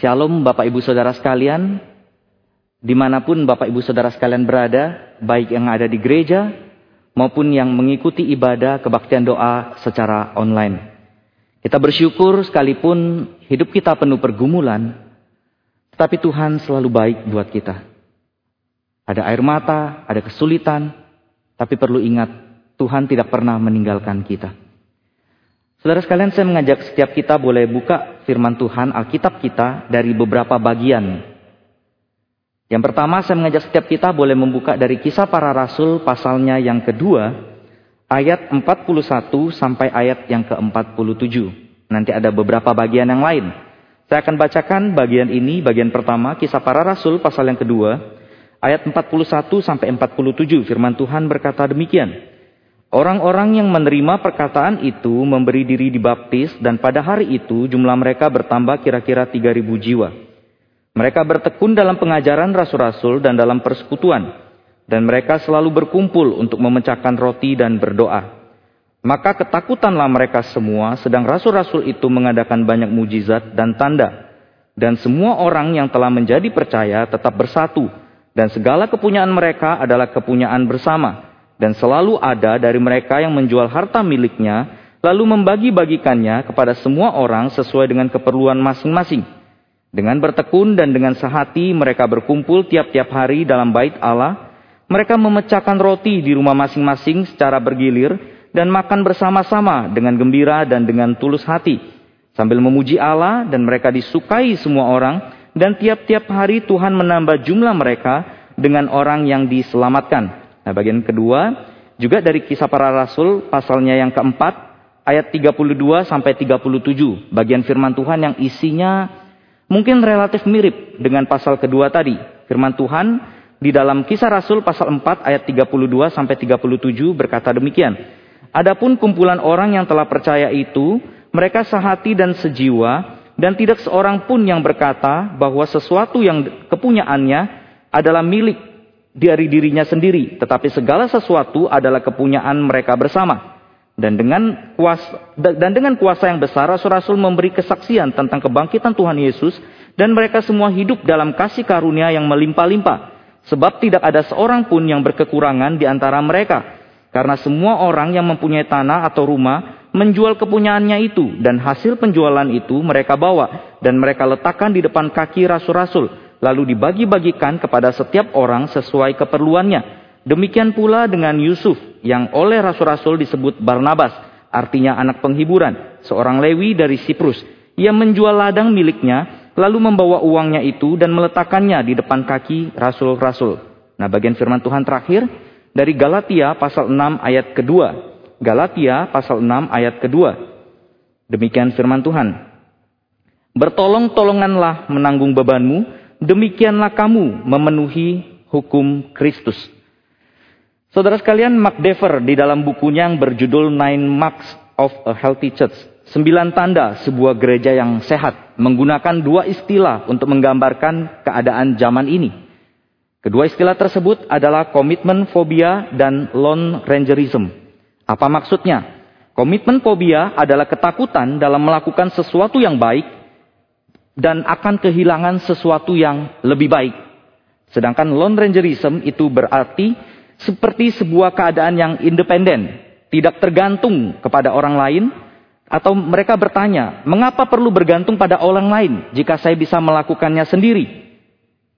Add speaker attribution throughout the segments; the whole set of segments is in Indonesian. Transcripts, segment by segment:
Speaker 1: Shalom Bapak Ibu Saudara sekalian, di mana pun Bapak Ibu Saudara sekalian berada, baik yang ada di gereja maupun yang mengikuti ibadah kebaktian doa secara online. Kita bersyukur sekalipun hidup kita penuh pergumulan, tetapi Tuhan selalu baik buat kita. Ada air mata, ada kesulitan, tapi perlu ingat, Tuhan tidak pernah meninggalkan kita. Saudara sekalian, saya mengajak setiap kita boleh buka firman Tuhan, Alkitab kita dari beberapa bagian. Yang pertama, saya mengajak setiap kita boleh membuka dari kisah para rasul pasalnya yang kedua, ayat 41 sampai ayat yang ke-47. Nanti ada beberapa bagian yang lain. Saya akan bacakan bagian ini, bagian pertama, kisah para rasul pasal yang kedua, ayat 41 sampai 47. Firman Tuhan berkata demikian. Orang-orang yang menerima perkataan itu memberi diri dibaptis dan pada hari itu jumlah mereka bertambah kira-kira 3000 jiwa. Mereka bertekun dalam pengajaran rasul-rasul dan dalam persekutuan dan mereka selalu berkumpul untuk memecahkan roti dan berdoa. Maka ketakutanlah mereka semua sedang rasul-rasul itu mengadakan banyak mujizat dan tanda. Dan semua orang yang telah menjadi percaya tetap bersatu dan segala kepunyaan mereka adalah kepunyaan bersama dan selalu ada dari mereka yang menjual harta miliknya, lalu membagi-bagikannya kepada semua orang sesuai dengan keperluan masing-masing. Dengan bertekun dan dengan sehati mereka berkumpul tiap-tiap hari dalam bait Allah. Mereka memecahkan roti di rumah masing-masing secara bergilir dan makan bersama-sama dengan gembira dan dengan tulus hati. Sambil memuji Allah dan mereka disukai semua orang dan tiap-tiap hari Tuhan menambah jumlah mereka dengan orang yang diselamatkan. Nah bagian kedua juga dari kisah para rasul pasalnya yang keempat ayat 32 sampai 37. Bagian firman Tuhan yang isinya mungkin relatif mirip dengan pasal kedua tadi. Firman Tuhan di dalam kisah rasul pasal 4 ayat 32 sampai 37 berkata demikian. Adapun kumpulan orang yang telah percaya itu, mereka sehati dan sejiwa, dan tidak seorang pun yang berkata bahwa sesuatu yang kepunyaannya adalah milik dari dirinya sendiri, tetapi segala sesuatu adalah kepunyaan mereka bersama. Dan dengan kuasa dan dengan kuasa yang besar rasul-rasul memberi kesaksian tentang kebangkitan Tuhan Yesus dan mereka semua hidup dalam kasih karunia yang melimpah-limpah. Sebab tidak ada seorang pun yang berkekurangan di antara mereka. Karena semua orang yang mempunyai tanah atau rumah menjual kepunyaannya itu dan hasil penjualan itu mereka bawa dan mereka letakkan di depan kaki rasul-rasul lalu dibagi-bagikan kepada setiap orang sesuai keperluannya. Demikian pula dengan Yusuf yang oleh rasul-rasul disebut Barnabas, artinya anak penghiburan, seorang Lewi dari Siprus. Ia menjual ladang miliknya, lalu membawa uangnya itu dan meletakkannya di depan kaki rasul-rasul. Nah bagian firman Tuhan terakhir dari Galatia pasal 6 ayat kedua. Galatia pasal 6 ayat kedua. Demikian firman Tuhan. Bertolong-tolonganlah menanggung bebanmu, demikianlah kamu memenuhi hukum Kristus. Saudara sekalian, Mark Dever di dalam bukunya yang berjudul Nine Marks of a Healthy Church, sembilan tanda sebuah gereja yang sehat, menggunakan dua istilah untuk menggambarkan keadaan zaman ini. Kedua istilah tersebut adalah komitmen fobia dan lone rangerism. Apa maksudnya? Komitmen fobia adalah ketakutan dalam melakukan sesuatu yang baik dan akan kehilangan sesuatu yang lebih baik. Sedangkan lone rangerism itu berarti seperti sebuah keadaan yang independen, tidak tergantung kepada orang lain, atau mereka bertanya, mengapa perlu bergantung pada orang lain jika saya bisa melakukannya sendiri?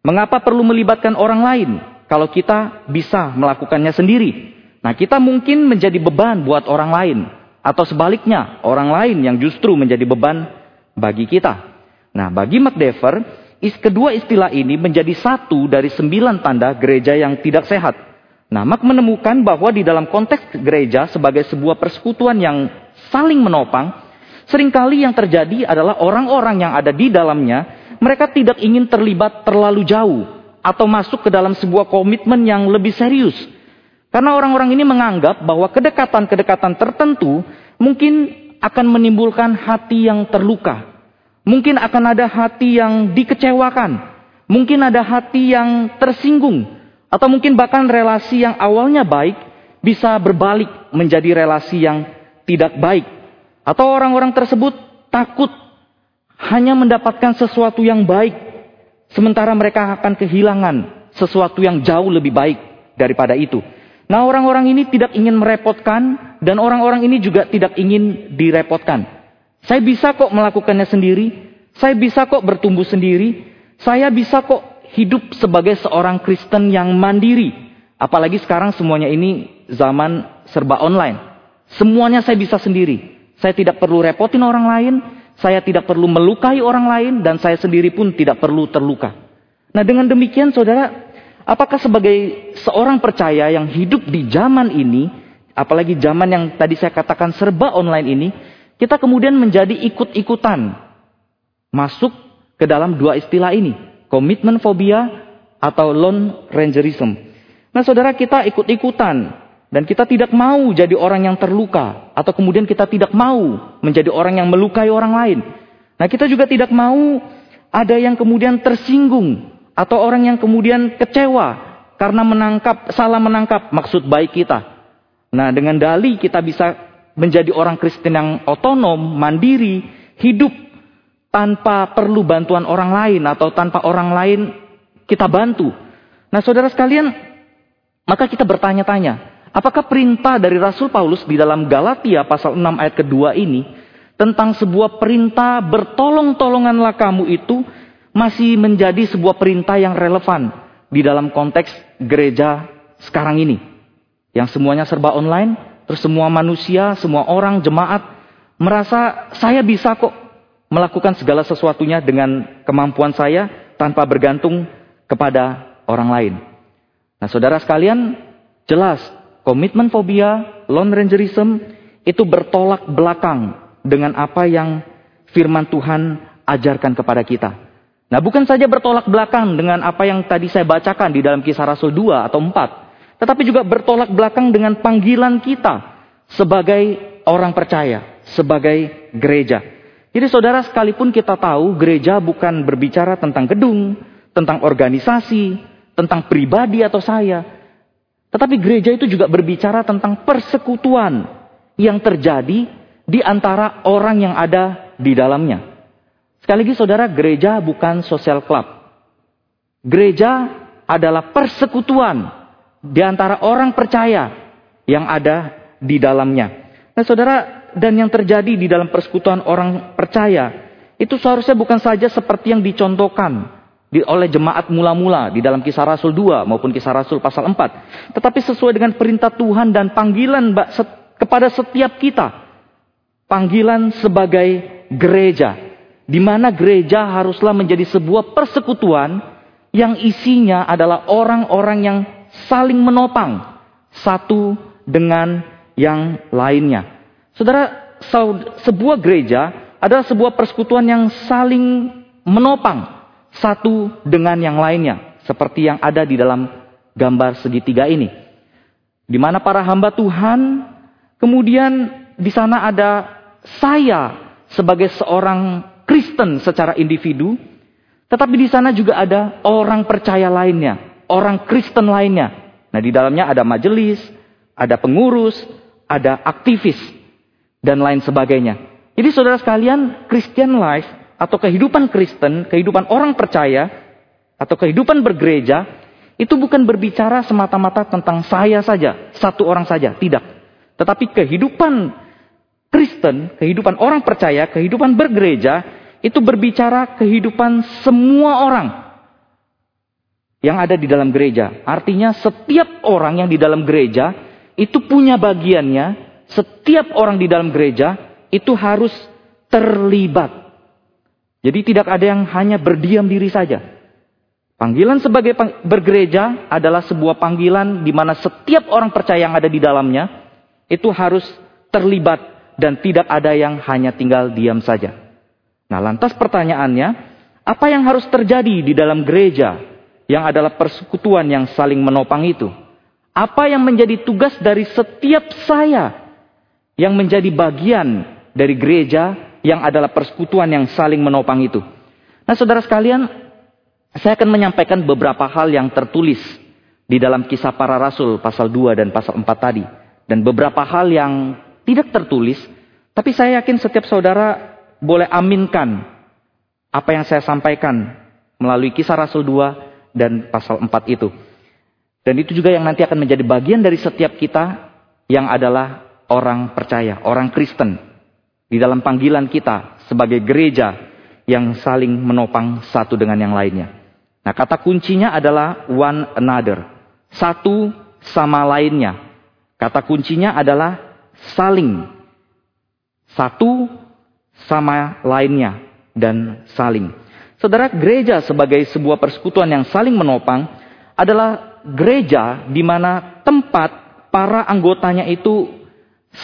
Speaker 1: Mengapa perlu melibatkan orang lain kalau kita bisa melakukannya sendiri? Nah kita mungkin menjadi beban buat orang lain, atau sebaliknya orang lain yang justru menjadi beban bagi kita. Nah, bagi McDever, is, kedua istilah ini menjadi satu dari sembilan tanda gereja yang tidak sehat. Nah, Mark menemukan bahwa di dalam konteks gereja sebagai sebuah persekutuan yang saling menopang, sering kali yang terjadi adalah orang-orang yang ada di dalamnya, mereka tidak ingin terlibat terlalu jauh atau masuk ke dalam sebuah komitmen yang lebih serius. Karena orang-orang ini menganggap bahwa kedekatan-kedekatan tertentu mungkin akan menimbulkan hati yang terluka. Mungkin akan ada hati yang dikecewakan. Mungkin ada hati yang tersinggung. Atau mungkin bahkan relasi yang awalnya baik bisa berbalik menjadi relasi yang tidak baik. Atau orang-orang tersebut takut hanya mendapatkan sesuatu yang baik, sementara mereka akan kehilangan sesuatu yang jauh lebih baik daripada itu. Nah, orang-orang ini tidak ingin merepotkan, dan orang-orang ini juga tidak ingin direpotkan. Saya bisa kok melakukannya sendiri, saya bisa kok bertumbuh sendiri, saya bisa kok hidup sebagai seorang Kristen yang mandiri. Apalagi sekarang semuanya ini zaman serba online. Semuanya saya bisa sendiri. Saya tidak perlu repotin orang lain, saya tidak perlu melukai orang lain, dan saya sendiri pun tidak perlu terluka. Nah dengan demikian saudara, apakah sebagai seorang percaya yang hidup di zaman ini, apalagi zaman yang tadi saya katakan serba online ini, kita kemudian menjadi ikut-ikutan masuk ke dalam dua istilah ini, komitmen fobia atau lone rangerism. Nah saudara kita ikut-ikutan dan kita tidak mau jadi orang yang terluka. Atau kemudian kita tidak mau menjadi orang yang melukai orang lain. Nah kita juga tidak mau ada yang kemudian tersinggung. Atau orang yang kemudian kecewa. Karena menangkap, salah menangkap maksud baik kita. Nah dengan dali kita bisa menjadi orang Kristen yang otonom, mandiri, hidup tanpa perlu bantuan orang lain atau tanpa orang lain kita bantu. Nah saudara sekalian, maka kita bertanya-tanya, Apakah perintah dari Rasul Paulus di dalam Galatia pasal 6 ayat kedua ini tentang sebuah perintah bertolong-tolonganlah kamu itu masih menjadi sebuah perintah yang relevan di dalam konteks gereja sekarang ini. Yang semuanya serba online, terus semua manusia, semua orang, jemaat merasa saya bisa kok melakukan segala sesuatunya dengan kemampuan saya tanpa bergantung kepada orang lain. Nah, saudara sekalian, jelas komitmen fobia, lone rangerism itu bertolak belakang dengan apa yang firman Tuhan ajarkan kepada kita. Nah, bukan saja bertolak belakang dengan apa yang tadi saya bacakan di dalam kisah Rasul 2 atau 4, tetapi juga bertolak belakang dengan panggilan kita sebagai orang percaya, sebagai gereja. Jadi saudara sekalipun kita tahu gereja bukan berbicara tentang gedung, tentang organisasi, tentang pribadi atau saya, tetapi gereja itu juga berbicara tentang persekutuan yang terjadi di antara orang yang ada di dalamnya. Sekali lagi saudara, gereja bukan sosial club. Gereja adalah persekutuan di antara orang percaya yang ada di dalamnya. Nah saudara, dan yang terjadi di dalam persekutuan orang percaya, itu seharusnya bukan saja seperti yang dicontohkan di, oleh jemaat mula-mula di dalam kisah Rasul 2 maupun kisah Rasul pasal 4. Tetapi sesuai dengan perintah Tuhan dan panggilan kepada setiap kita. Panggilan sebagai gereja. Di mana gereja haruslah menjadi sebuah persekutuan yang isinya adalah orang-orang yang saling menopang satu dengan yang lainnya. Saudara, sebuah gereja adalah sebuah persekutuan yang saling menopang satu dengan yang lainnya, seperti yang ada di dalam gambar segitiga ini. Di mana para hamba Tuhan, kemudian di sana ada saya sebagai seorang Kristen secara individu, tetapi di sana juga ada orang percaya lainnya, orang Kristen lainnya. Nah, di dalamnya ada majelis, ada pengurus, ada aktivis, dan lain sebagainya. Jadi saudara sekalian, Christian life atau kehidupan Kristen, kehidupan orang percaya, atau kehidupan bergereja, itu bukan berbicara semata-mata tentang saya saja, satu orang saja, tidak. Tetapi kehidupan Kristen, kehidupan orang percaya, kehidupan bergereja, itu berbicara kehidupan semua orang yang ada di dalam gereja. Artinya setiap orang yang di dalam gereja itu punya bagiannya, setiap orang di dalam gereja itu harus terlibat. Jadi tidak ada yang hanya berdiam diri saja. Panggilan sebagai bergereja adalah sebuah panggilan di mana setiap orang percaya yang ada di dalamnya itu harus terlibat dan tidak ada yang hanya tinggal diam saja. Nah, lantas pertanyaannya, apa yang harus terjadi di dalam gereja yang adalah persekutuan yang saling menopang itu? Apa yang menjadi tugas dari setiap saya yang menjadi bagian dari gereja yang adalah persekutuan yang saling menopang itu. Nah saudara sekalian, saya akan menyampaikan beberapa hal yang tertulis di dalam kisah para rasul pasal 2 dan pasal 4 tadi. Dan beberapa hal yang tidak tertulis, tapi saya yakin setiap saudara boleh aminkan apa yang saya sampaikan melalui kisah Rasul 2 dan pasal 4 itu. Dan itu juga yang nanti akan menjadi bagian dari setiap kita yang adalah orang percaya, orang Kristen. Di dalam panggilan kita sebagai gereja yang saling menopang satu dengan yang lainnya. Nah kata kuncinya adalah one another. Satu sama lainnya. Kata kuncinya adalah saling. Satu sama lainnya dan saling. Saudara, gereja sebagai sebuah persekutuan yang saling menopang adalah gereja di mana tempat para anggotanya itu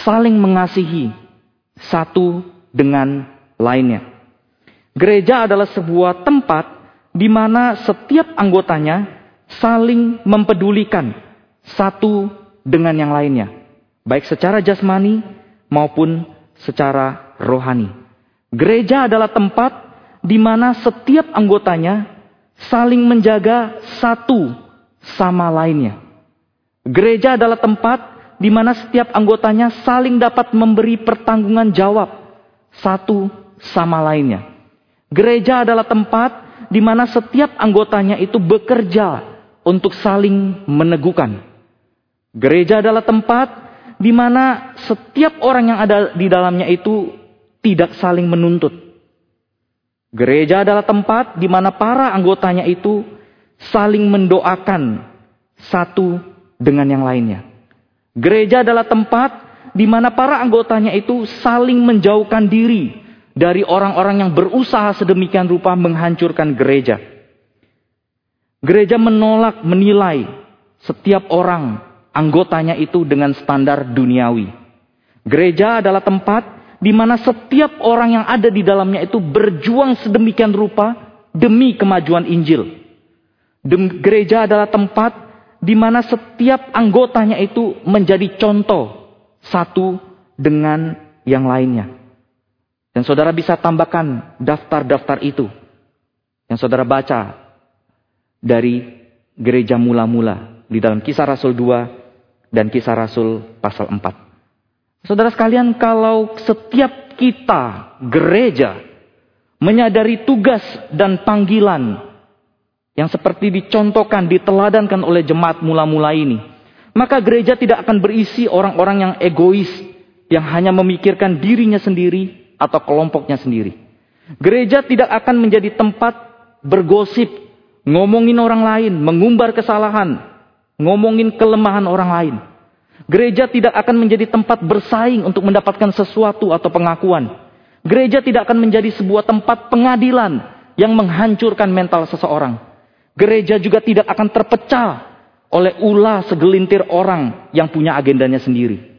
Speaker 1: saling mengasihi satu dengan lainnya. Gereja adalah sebuah tempat di mana setiap anggotanya saling mempedulikan satu dengan yang lainnya, baik secara jasmani maupun secara rohani. Gereja adalah tempat di mana setiap anggotanya saling menjaga satu sama lainnya. Gereja adalah tempat di mana setiap anggotanya saling dapat memberi pertanggungan jawab satu sama lainnya. Gereja adalah tempat di mana setiap anggotanya itu bekerja untuk saling meneguhkan. Gereja adalah tempat di mana setiap orang yang ada di dalamnya itu tidak saling menuntut. Gereja adalah tempat di mana para anggotanya itu saling mendoakan satu dengan yang lainnya. Gereja adalah tempat di mana para anggotanya itu saling menjauhkan diri dari orang-orang yang berusaha sedemikian rupa menghancurkan gereja. Gereja menolak menilai setiap orang anggotanya itu dengan standar duniawi. Gereja adalah tempat di mana setiap orang yang ada di dalamnya itu berjuang sedemikian rupa demi kemajuan Injil. Gereja adalah tempat di mana setiap anggotanya itu menjadi contoh satu dengan yang lainnya. Dan saudara bisa tambahkan daftar-daftar itu yang saudara baca dari gereja mula-mula di dalam kisah Rasul 2 dan kisah Rasul pasal 4. Saudara sekalian, kalau setiap kita gereja menyadari tugas dan panggilan yang seperti dicontohkan, diteladankan oleh jemaat mula-mula ini, maka gereja tidak akan berisi orang-orang yang egois, yang hanya memikirkan dirinya sendiri atau kelompoknya sendiri. Gereja tidak akan menjadi tempat bergosip, ngomongin orang lain, mengumbar kesalahan, ngomongin kelemahan orang lain. Gereja tidak akan menjadi tempat bersaing untuk mendapatkan sesuatu atau pengakuan. Gereja tidak akan menjadi sebuah tempat pengadilan yang menghancurkan mental seseorang. Gereja juga tidak akan terpecah oleh ulah segelintir orang yang punya agendanya sendiri.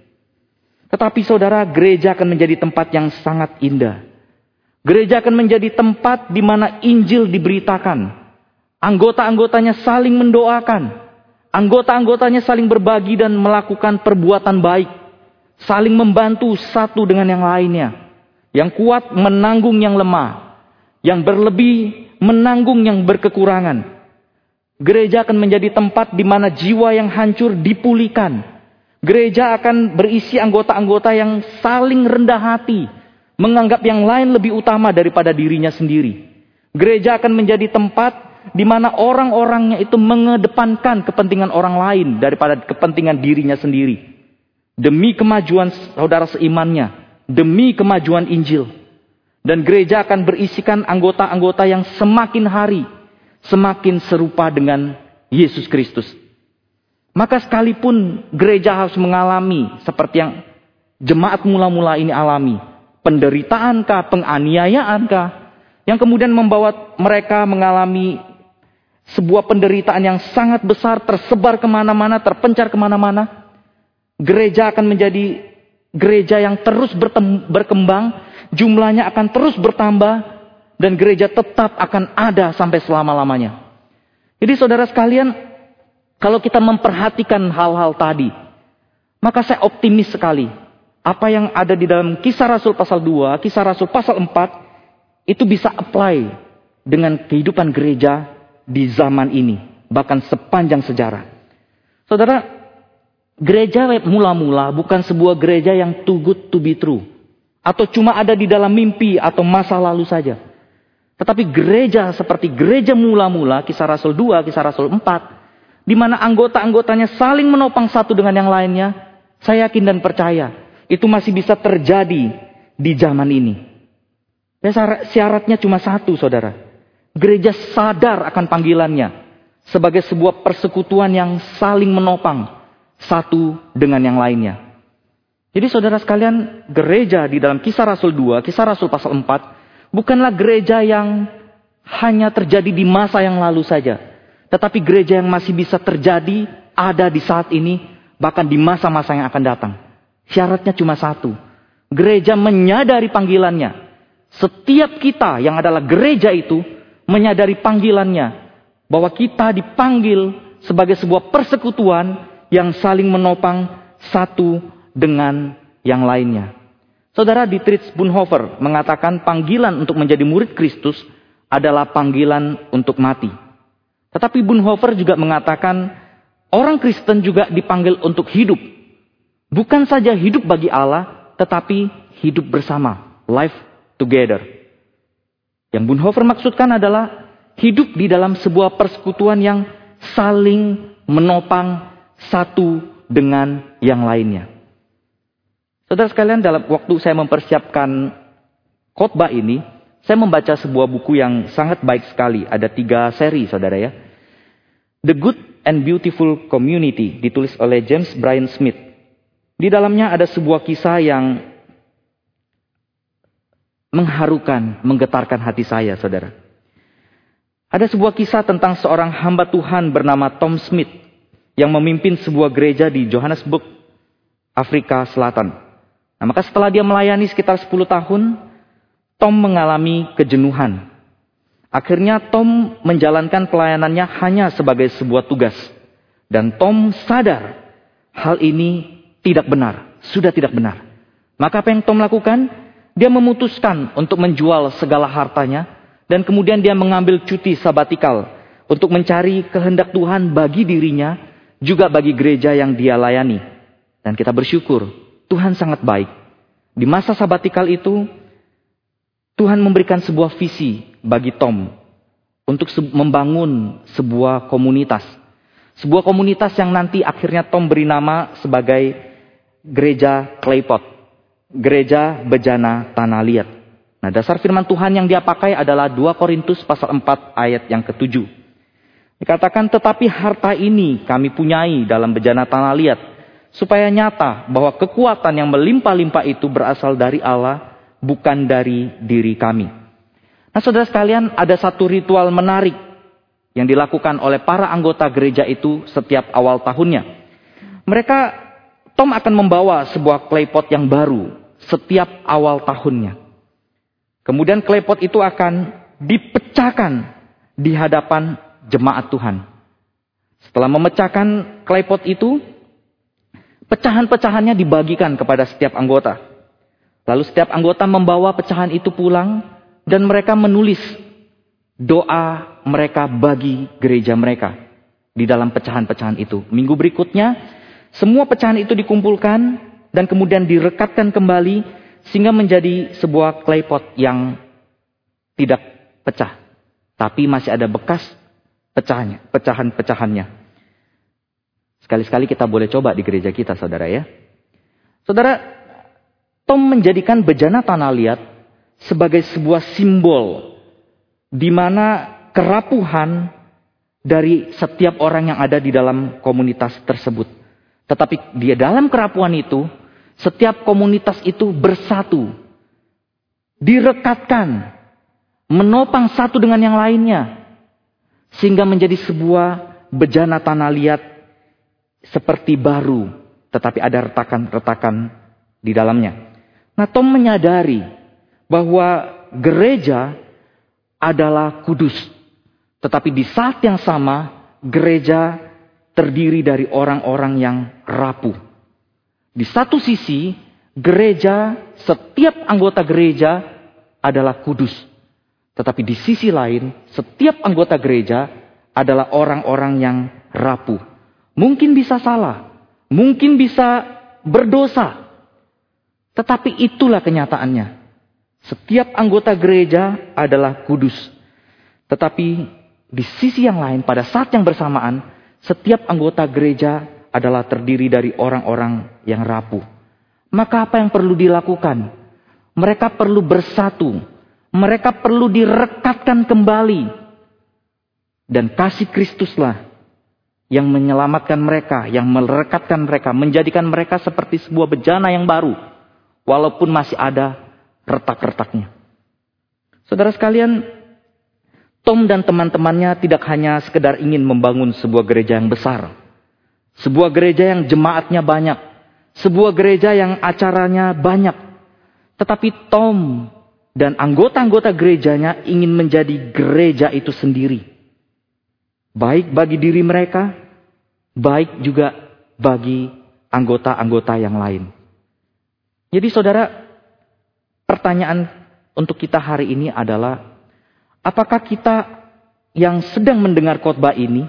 Speaker 1: Tetapi saudara, gereja akan menjadi tempat yang sangat indah. Gereja akan menjadi tempat di mana Injil diberitakan. Anggota-anggotanya saling mendoakan. Anggota-anggotanya saling berbagi dan melakukan perbuatan baik. Saling membantu satu dengan yang lainnya. Yang kuat menanggung yang lemah. Yang berlebih menanggung yang berkekurangan. Gereja akan menjadi tempat di mana jiwa yang hancur dipulihkan. Gereja akan berisi anggota-anggota yang saling rendah hati, menganggap yang lain lebih utama daripada dirinya sendiri. Gereja akan menjadi tempat di mana orang-orangnya itu mengedepankan kepentingan orang lain daripada kepentingan dirinya sendiri. Demi kemajuan saudara seimannya, demi kemajuan Injil. Dan gereja akan berisikan anggota-anggota yang semakin hari semakin serupa dengan Yesus Kristus. Maka sekalipun gereja harus mengalami seperti yang jemaat mula-mula ini alami, penderitaankah, penganiayaankah, yang kemudian membawa mereka mengalami sebuah penderitaan yang sangat besar, tersebar ke mana-mana, terpencar ke mana-mana, gereja akan menjadi gereja yang terus berkembang, jumlahnya akan terus bertambah, dan gereja tetap akan ada sampai selama-lamanya. Jadi saudara sekalian, kalau kita memperhatikan hal-hal tadi, maka saya optimis sekali. Apa yang ada di dalam kisah Rasul pasal 2, kisah Rasul pasal 4, itu bisa apply dengan kehidupan gereja di zaman ini. Bahkan sepanjang sejarah. Saudara, gereja mula-mula bukan sebuah gereja yang too good to be true. Atau cuma ada di dalam mimpi atau masa lalu saja. Tetapi gereja seperti gereja mula-mula, kisah Rasul 2, kisah Rasul 4, di mana anggota-anggotanya saling menopang satu dengan yang lainnya, saya yakin dan percaya itu masih bisa terjadi di zaman ini. Ya, syaratnya cuma satu, saudara. Gereja sadar akan panggilannya sebagai sebuah persekutuan yang saling menopang satu dengan yang lainnya. Jadi saudara sekalian, gereja di dalam kisah Rasul 2, kisah Rasul pasal 4, bukanlah gereja yang hanya terjadi di masa yang lalu saja. Tetapi gereja yang masih bisa terjadi, ada di saat ini, bahkan di masa-masa yang akan datang. Syaratnya cuma satu. Gereja menyadari panggilannya. Setiap kita yang adalah gereja itu, menyadari panggilannya. Bahwa kita dipanggil sebagai sebuah persekutuan yang saling menopang satu dengan yang lainnya. Saudara Dietrich Bonhoeffer mengatakan panggilan untuk menjadi murid Kristus adalah panggilan untuk mati. Tetapi Bonhoeffer juga mengatakan orang Kristen juga dipanggil untuk hidup. Bukan saja hidup bagi Allah, tetapi hidup bersama, life together. Yang Bonhoeffer maksudkan adalah hidup di dalam sebuah persekutuan yang saling menopang satu dengan yang lainnya. Saudara sekalian, dalam waktu saya mempersiapkan khotbah ini, saya membaca sebuah buku yang sangat baik sekali. Ada tiga seri, saudara ya. The Good and Beautiful Community, ditulis oleh James Bryan Smith. Di dalamnya ada sebuah kisah yang mengharukan, menggetarkan hati saya, saudara. Ada sebuah kisah tentang seorang hamba Tuhan bernama Tom Smith yang memimpin sebuah gereja di Johannesburg, Afrika Selatan. Nah, maka setelah dia melayani sekitar 10 tahun, Tom mengalami kejenuhan. Akhirnya Tom menjalankan pelayanannya hanya sebagai sebuah tugas. Dan Tom sadar hal ini tidak benar, sudah tidak benar. Maka apa yang Tom lakukan? Dia memutuskan untuk menjual segala hartanya dan kemudian dia mengambil cuti sabatikal untuk mencari kehendak Tuhan bagi dirinya juga bagi gereja yang dia layani. Dan kita bersyukur Tuhan sangat baik. Di masa sabatikal itu, Tuhan memberikan sebuah visi bagi Tom untuk membangun sebuah komunitas. Sebuah komunitas yang nanti akhirnya Tom beri nama sebagai Gereja Claypot. Gereja Bejana Tanah Liat. Nah dasar firman Tuhan yang dia pakai adalah 2 Korintus pasal 4 ayat yang ketujuh. Dikatakan tetapi harta ini kami punyai dalam bejana tanah liat supaya nyata bahwa kekuatan yang melimpah-limpah itu berasal dari Allah, bukan dari diri kami. Nah, saudara sekalian, ada satu ritual menarik yang dilakukan oleh para anggota gereja itu setiap awal tahunnya. Mereka, Tom akan membawa sebuah klepot yang baru setiap awal tahunnya. Kemudian klepot itu akan dipecahkan di hadapan jemaat Tuhan. Setelah memecahkan klepot itu, Pecahan-pecahannya dibagikan kepada setiap anggota. Lalu setiap anggota membawa pecahan itu pulang dan mereka menulis doa mereka bagi gereja mereka di dalam pecahan-pecahan itu. Minggu berikutnya semua pecahan itu dikumpulkan dan kemudian direkatkan kembali sehingga menjadi sebuah klepot yang tidak pecah. Tapi masih ada bekas pecahannya, pecahan-pecahannya. Sekali-sekali kita boleh coba di gereja kita, saudara ya. Saudara, Tom menjadikan bejana tanah liat sebagai sebuah simbol di mana kerapuhan dari setiap orang yang ada di dalam komunitas tersebut. Tetapi dia dalam kerapuhan itu, setiap komunitas itu bersatu. Direkatkan. Menopang satu dengan yang lainnya. Sehingga menjadi sebuah bejana tanah liat seperti baru, tetapi ada retakan-retakan di dalamnya. Nah, Tom menyadari bahwa gereja adalah kudus, tetapi di saat yang sama gereja terdiri dari orang-orang yang rapuh. Di satu sisi, gereja, setiap anggota gereja adalah kudus. Tetapi di sisi lain, setiap anggota gereja adalah orang-orang yang rapuh. Mungkin bisa salah, mungkin bisa berdosa. Tetapi itulah kenyataannya. Setiap anggota gereja adalah kudus. Tetapi di sisi yang lain, pada saat yang bersamaan, setiap anggota gereja adalah terdiri dari orang-orang yang rapuh. Maka apa yang perlu dilakukan? Mereka perlu bersatu. Mereka perlu direkatkan kembali. Dan kasih Kristuslah yang menyelamatkan mereka, yang merekatkan mereka, menjadikan mereka seperti sebuah bejana yang baru, walaupun masih ada retak-retaknya. Saudara sekalian, Tom dan teman-temannya tidak hanya sekedar ingin membangun sebuah gereja yang besar, sebuah gereja yang jemaatnya banyak, sebuah gereja yang acaranya banyak, tetapi Tom dan anggota-anggota gerejanya ingin menjadi gereja itu sendiri Baik bagi diri mereka, baik juga bagi anggota-anggota yang lain. Jadi saudara, pertanyaan untuk kita hari ini adalah, apakah kita yang sedang mendengar khotbah ini,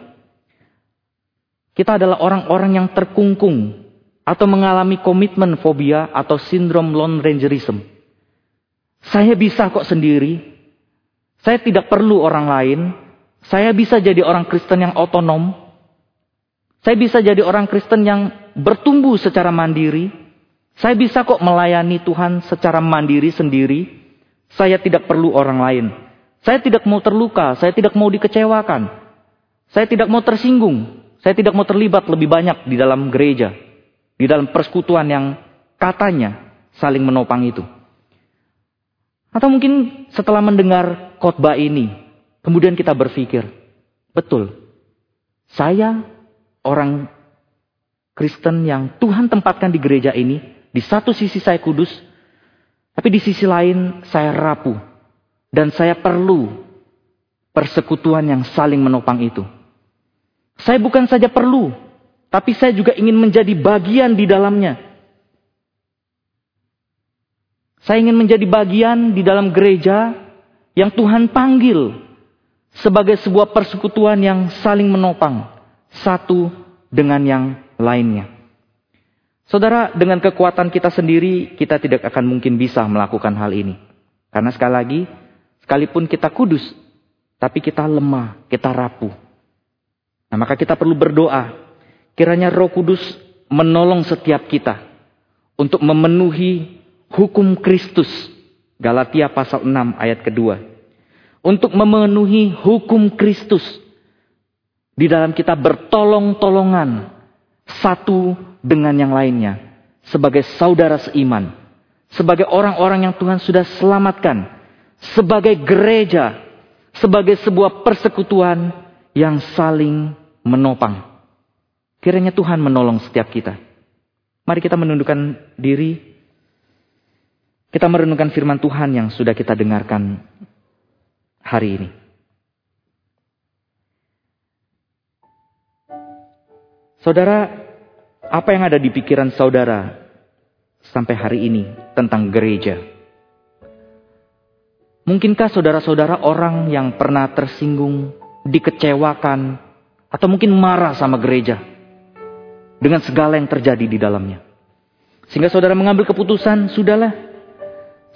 Speaker 1: kita adalah orang-orang yang terkungkung atau mengalami komitmen fobia atau sindrom lone rangerism. Saya bisa kok sendiri, saya tidak perlu orang lain, saya bisa jadi orang Kristen yang otonom. Saya bisa jadi orang Kristen yang bertumbuh secara mandiri. Saya bisa kok melayani Tuhan secara mandiri sendiri. Saya tidak perlu orang lain. Saya tidak mau terluka, saya tidak mau dikecewakan. Saya tidak mau tersinggung. Saya tidak mau terlibat lebih banyak di dalam gereja. Di dalam persekutuan yang katanya saling menopang itu. Atau mungkin setelah mendengar khotbah ini, Kemudian kita berpikir, betul, saya orang Kristen yang Tuhan tempatkan di gereja ini, di satu sisi saya kudus, tapi di sisi lain saya rapuh. Dan saya perlu persekutuan yang saling menopang itu. Saya bukan saja perlu, tapi saya juga ingin menjadi bagian di dalamnya. Saya ingin menjadi bagian di dalam gereja yang Tuhan panggil sebagai sebuah persekutuan yang saling menopang satu dengan yang lainnya. Saudara, dengan kekuatan kita sendiri, kita tidak akan mungkin bisa melakukan hal ini. Karena sekali lagi, sekalipun kita kudus, tapi kita lemah, kita rapuh. Nah, maka kita perlu berdoa, kiranya Roh Kudus menolong setiap kita untuk memenuhi hukum Kristus. Galatia pasal 6 ayat kedua untuk memenuhi hukum Kristus. Di dalam kita bertolong-tolongan satu dengan yang lainnya. Sebagai saudara seiman. Sebagai orang-orang yang Tuhan sudah selamatkan. Sebagai gereja. Sebagai sebuah persekutuan yang saling menopang. Kiranya Tuhan menolong setiap kita. Mari kita menundukkan diri. Kita merenungkan firman Tuhan yang sudah kita dengarkan hari ini. Saudara, apa yang ada di pikiran saudara sampai hari ini tentang gereja? Mungkinkah saudara-saudara orang yang pernah tersinggung, dikecewakan, atau mungkin marah sama gereja dengan segala yang terjadi di dalamnya? Sehingga saudara mengambil keputusan, sudahlah,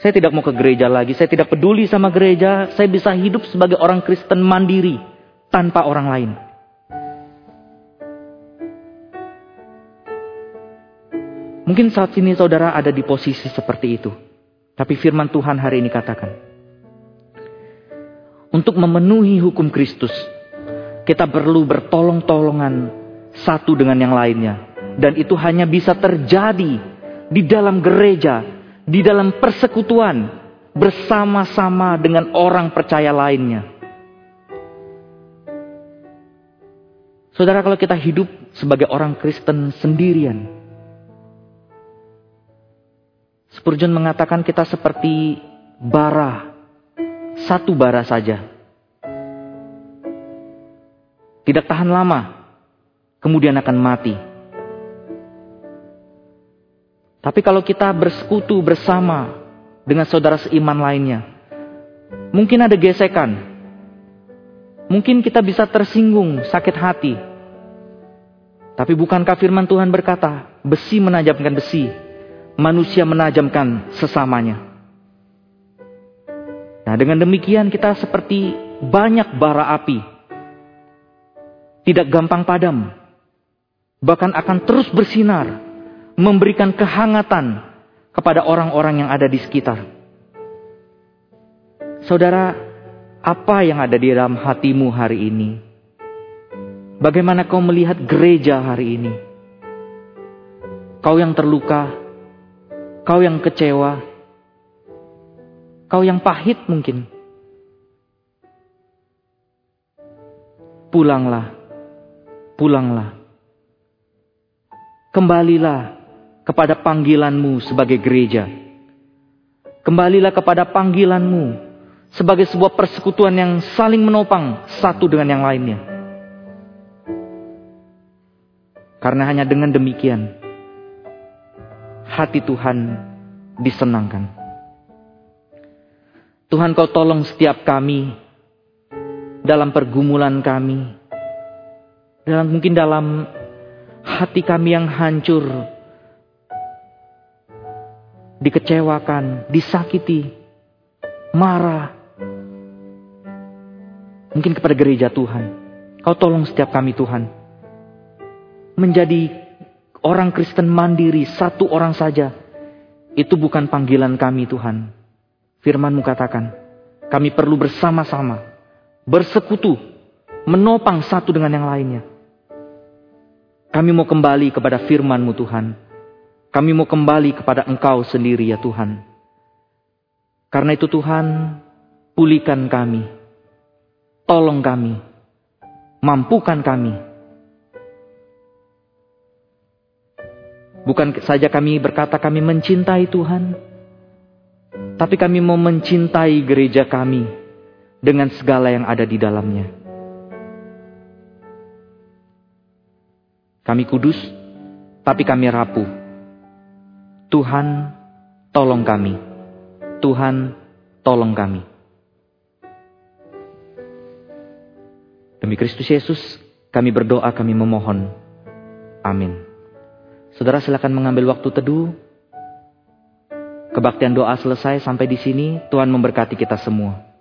Speaker 1: saya tidak mau ke gereja lagi, saya tidak peduli sama gereja, saya bisa hidup sebagai orang Kristen mandiri tanpa orang lain. Mungkin saat ini saudara ada di posisi seperti itu. Tapi firman Tuhan hari ini katakan. Untuk memenuhi hukum Kristus. Kita perlu bertolong-tolongan satu dengan yang lainnya. Dan itu hanya bisa terjadi di dalam gereja di dalam persekutuan bersama-sama dengan orang percaya lainnya. Saudara, kalau kita hidup sebagai orang Kristen sendirian, Spurgeon mengatakan kita seperti bara, satu bara saja. Tidak tahan lama, kemudian akan mati. Tapi kalau kita bersekutu bersama dengan saudara seiman lainnya, mungkin ada gesekan. Mungkin kita bisa tersinggung, sakit hati. Tapi bukankah firman Tuhan berkata, besi menajamkan besi, manusia menajamkan sesamanya. Nah, dengan demikian kita seperti banyak bara api. Tidak gampang padam. Bahkan akan terus bersinar. Memberikan kehangatan kepada orang-orang yang ada di sekitar. Saudara, apa yang ada di dalam hatimu hari ini? Bagaimana kau melihat gereja hari ini? Kau yang terluka, kau yang kecewa, kau yang pahit mungkin. Pulanglah, pulanglah. Kembalilah kepada panggilanmu sebagai gereja. Kembalilah kepada panggilanmu sebagai sebuah persekutuan yang saling menopang satu dengan yang lainnya. Karena hanya dengan demikian hati Tuhan disenangkan. Tuhan kau tolong setiap kami dalam pergumulan kami. Dalam mungkin dalam hati kami yang hancur. Dikecewakan, disakiti, marah. Mungkin kepada gereja Tuhan. Kau tolong setiap kami Tuhan. Menjadi orang Kristen mandiri, satu orang saja. Itu bukan panggilan kami Tuhan. Firmanmu katakan, kami perlu bersama-sama, bersekutu, menopang satu dengan yang lainnya. Kami mau kembali kepada firmanmu Tuhan. Kami mau kembali kepada Engkau sendiri ya Tuhan. Karena itu Tuhan, pulihkan kami. Tolong kami. Mampukan kami. Bukan saja kami berkata kami mencintai Tuhan, tapi kami mau mencintai gereja kami dengan segala yang ada di dalamnya. Kami kudus, tapi kami rapuh. Tuhan, tolong kami. Tuhan, tolong kami. Demi Kristus Yesus, kami berdoa, kami memohon. Amin. Saudara silakan mengambil waktu teduh. Kebaktian doa selesai sampai di sini. Tuhan memberkati kita semua.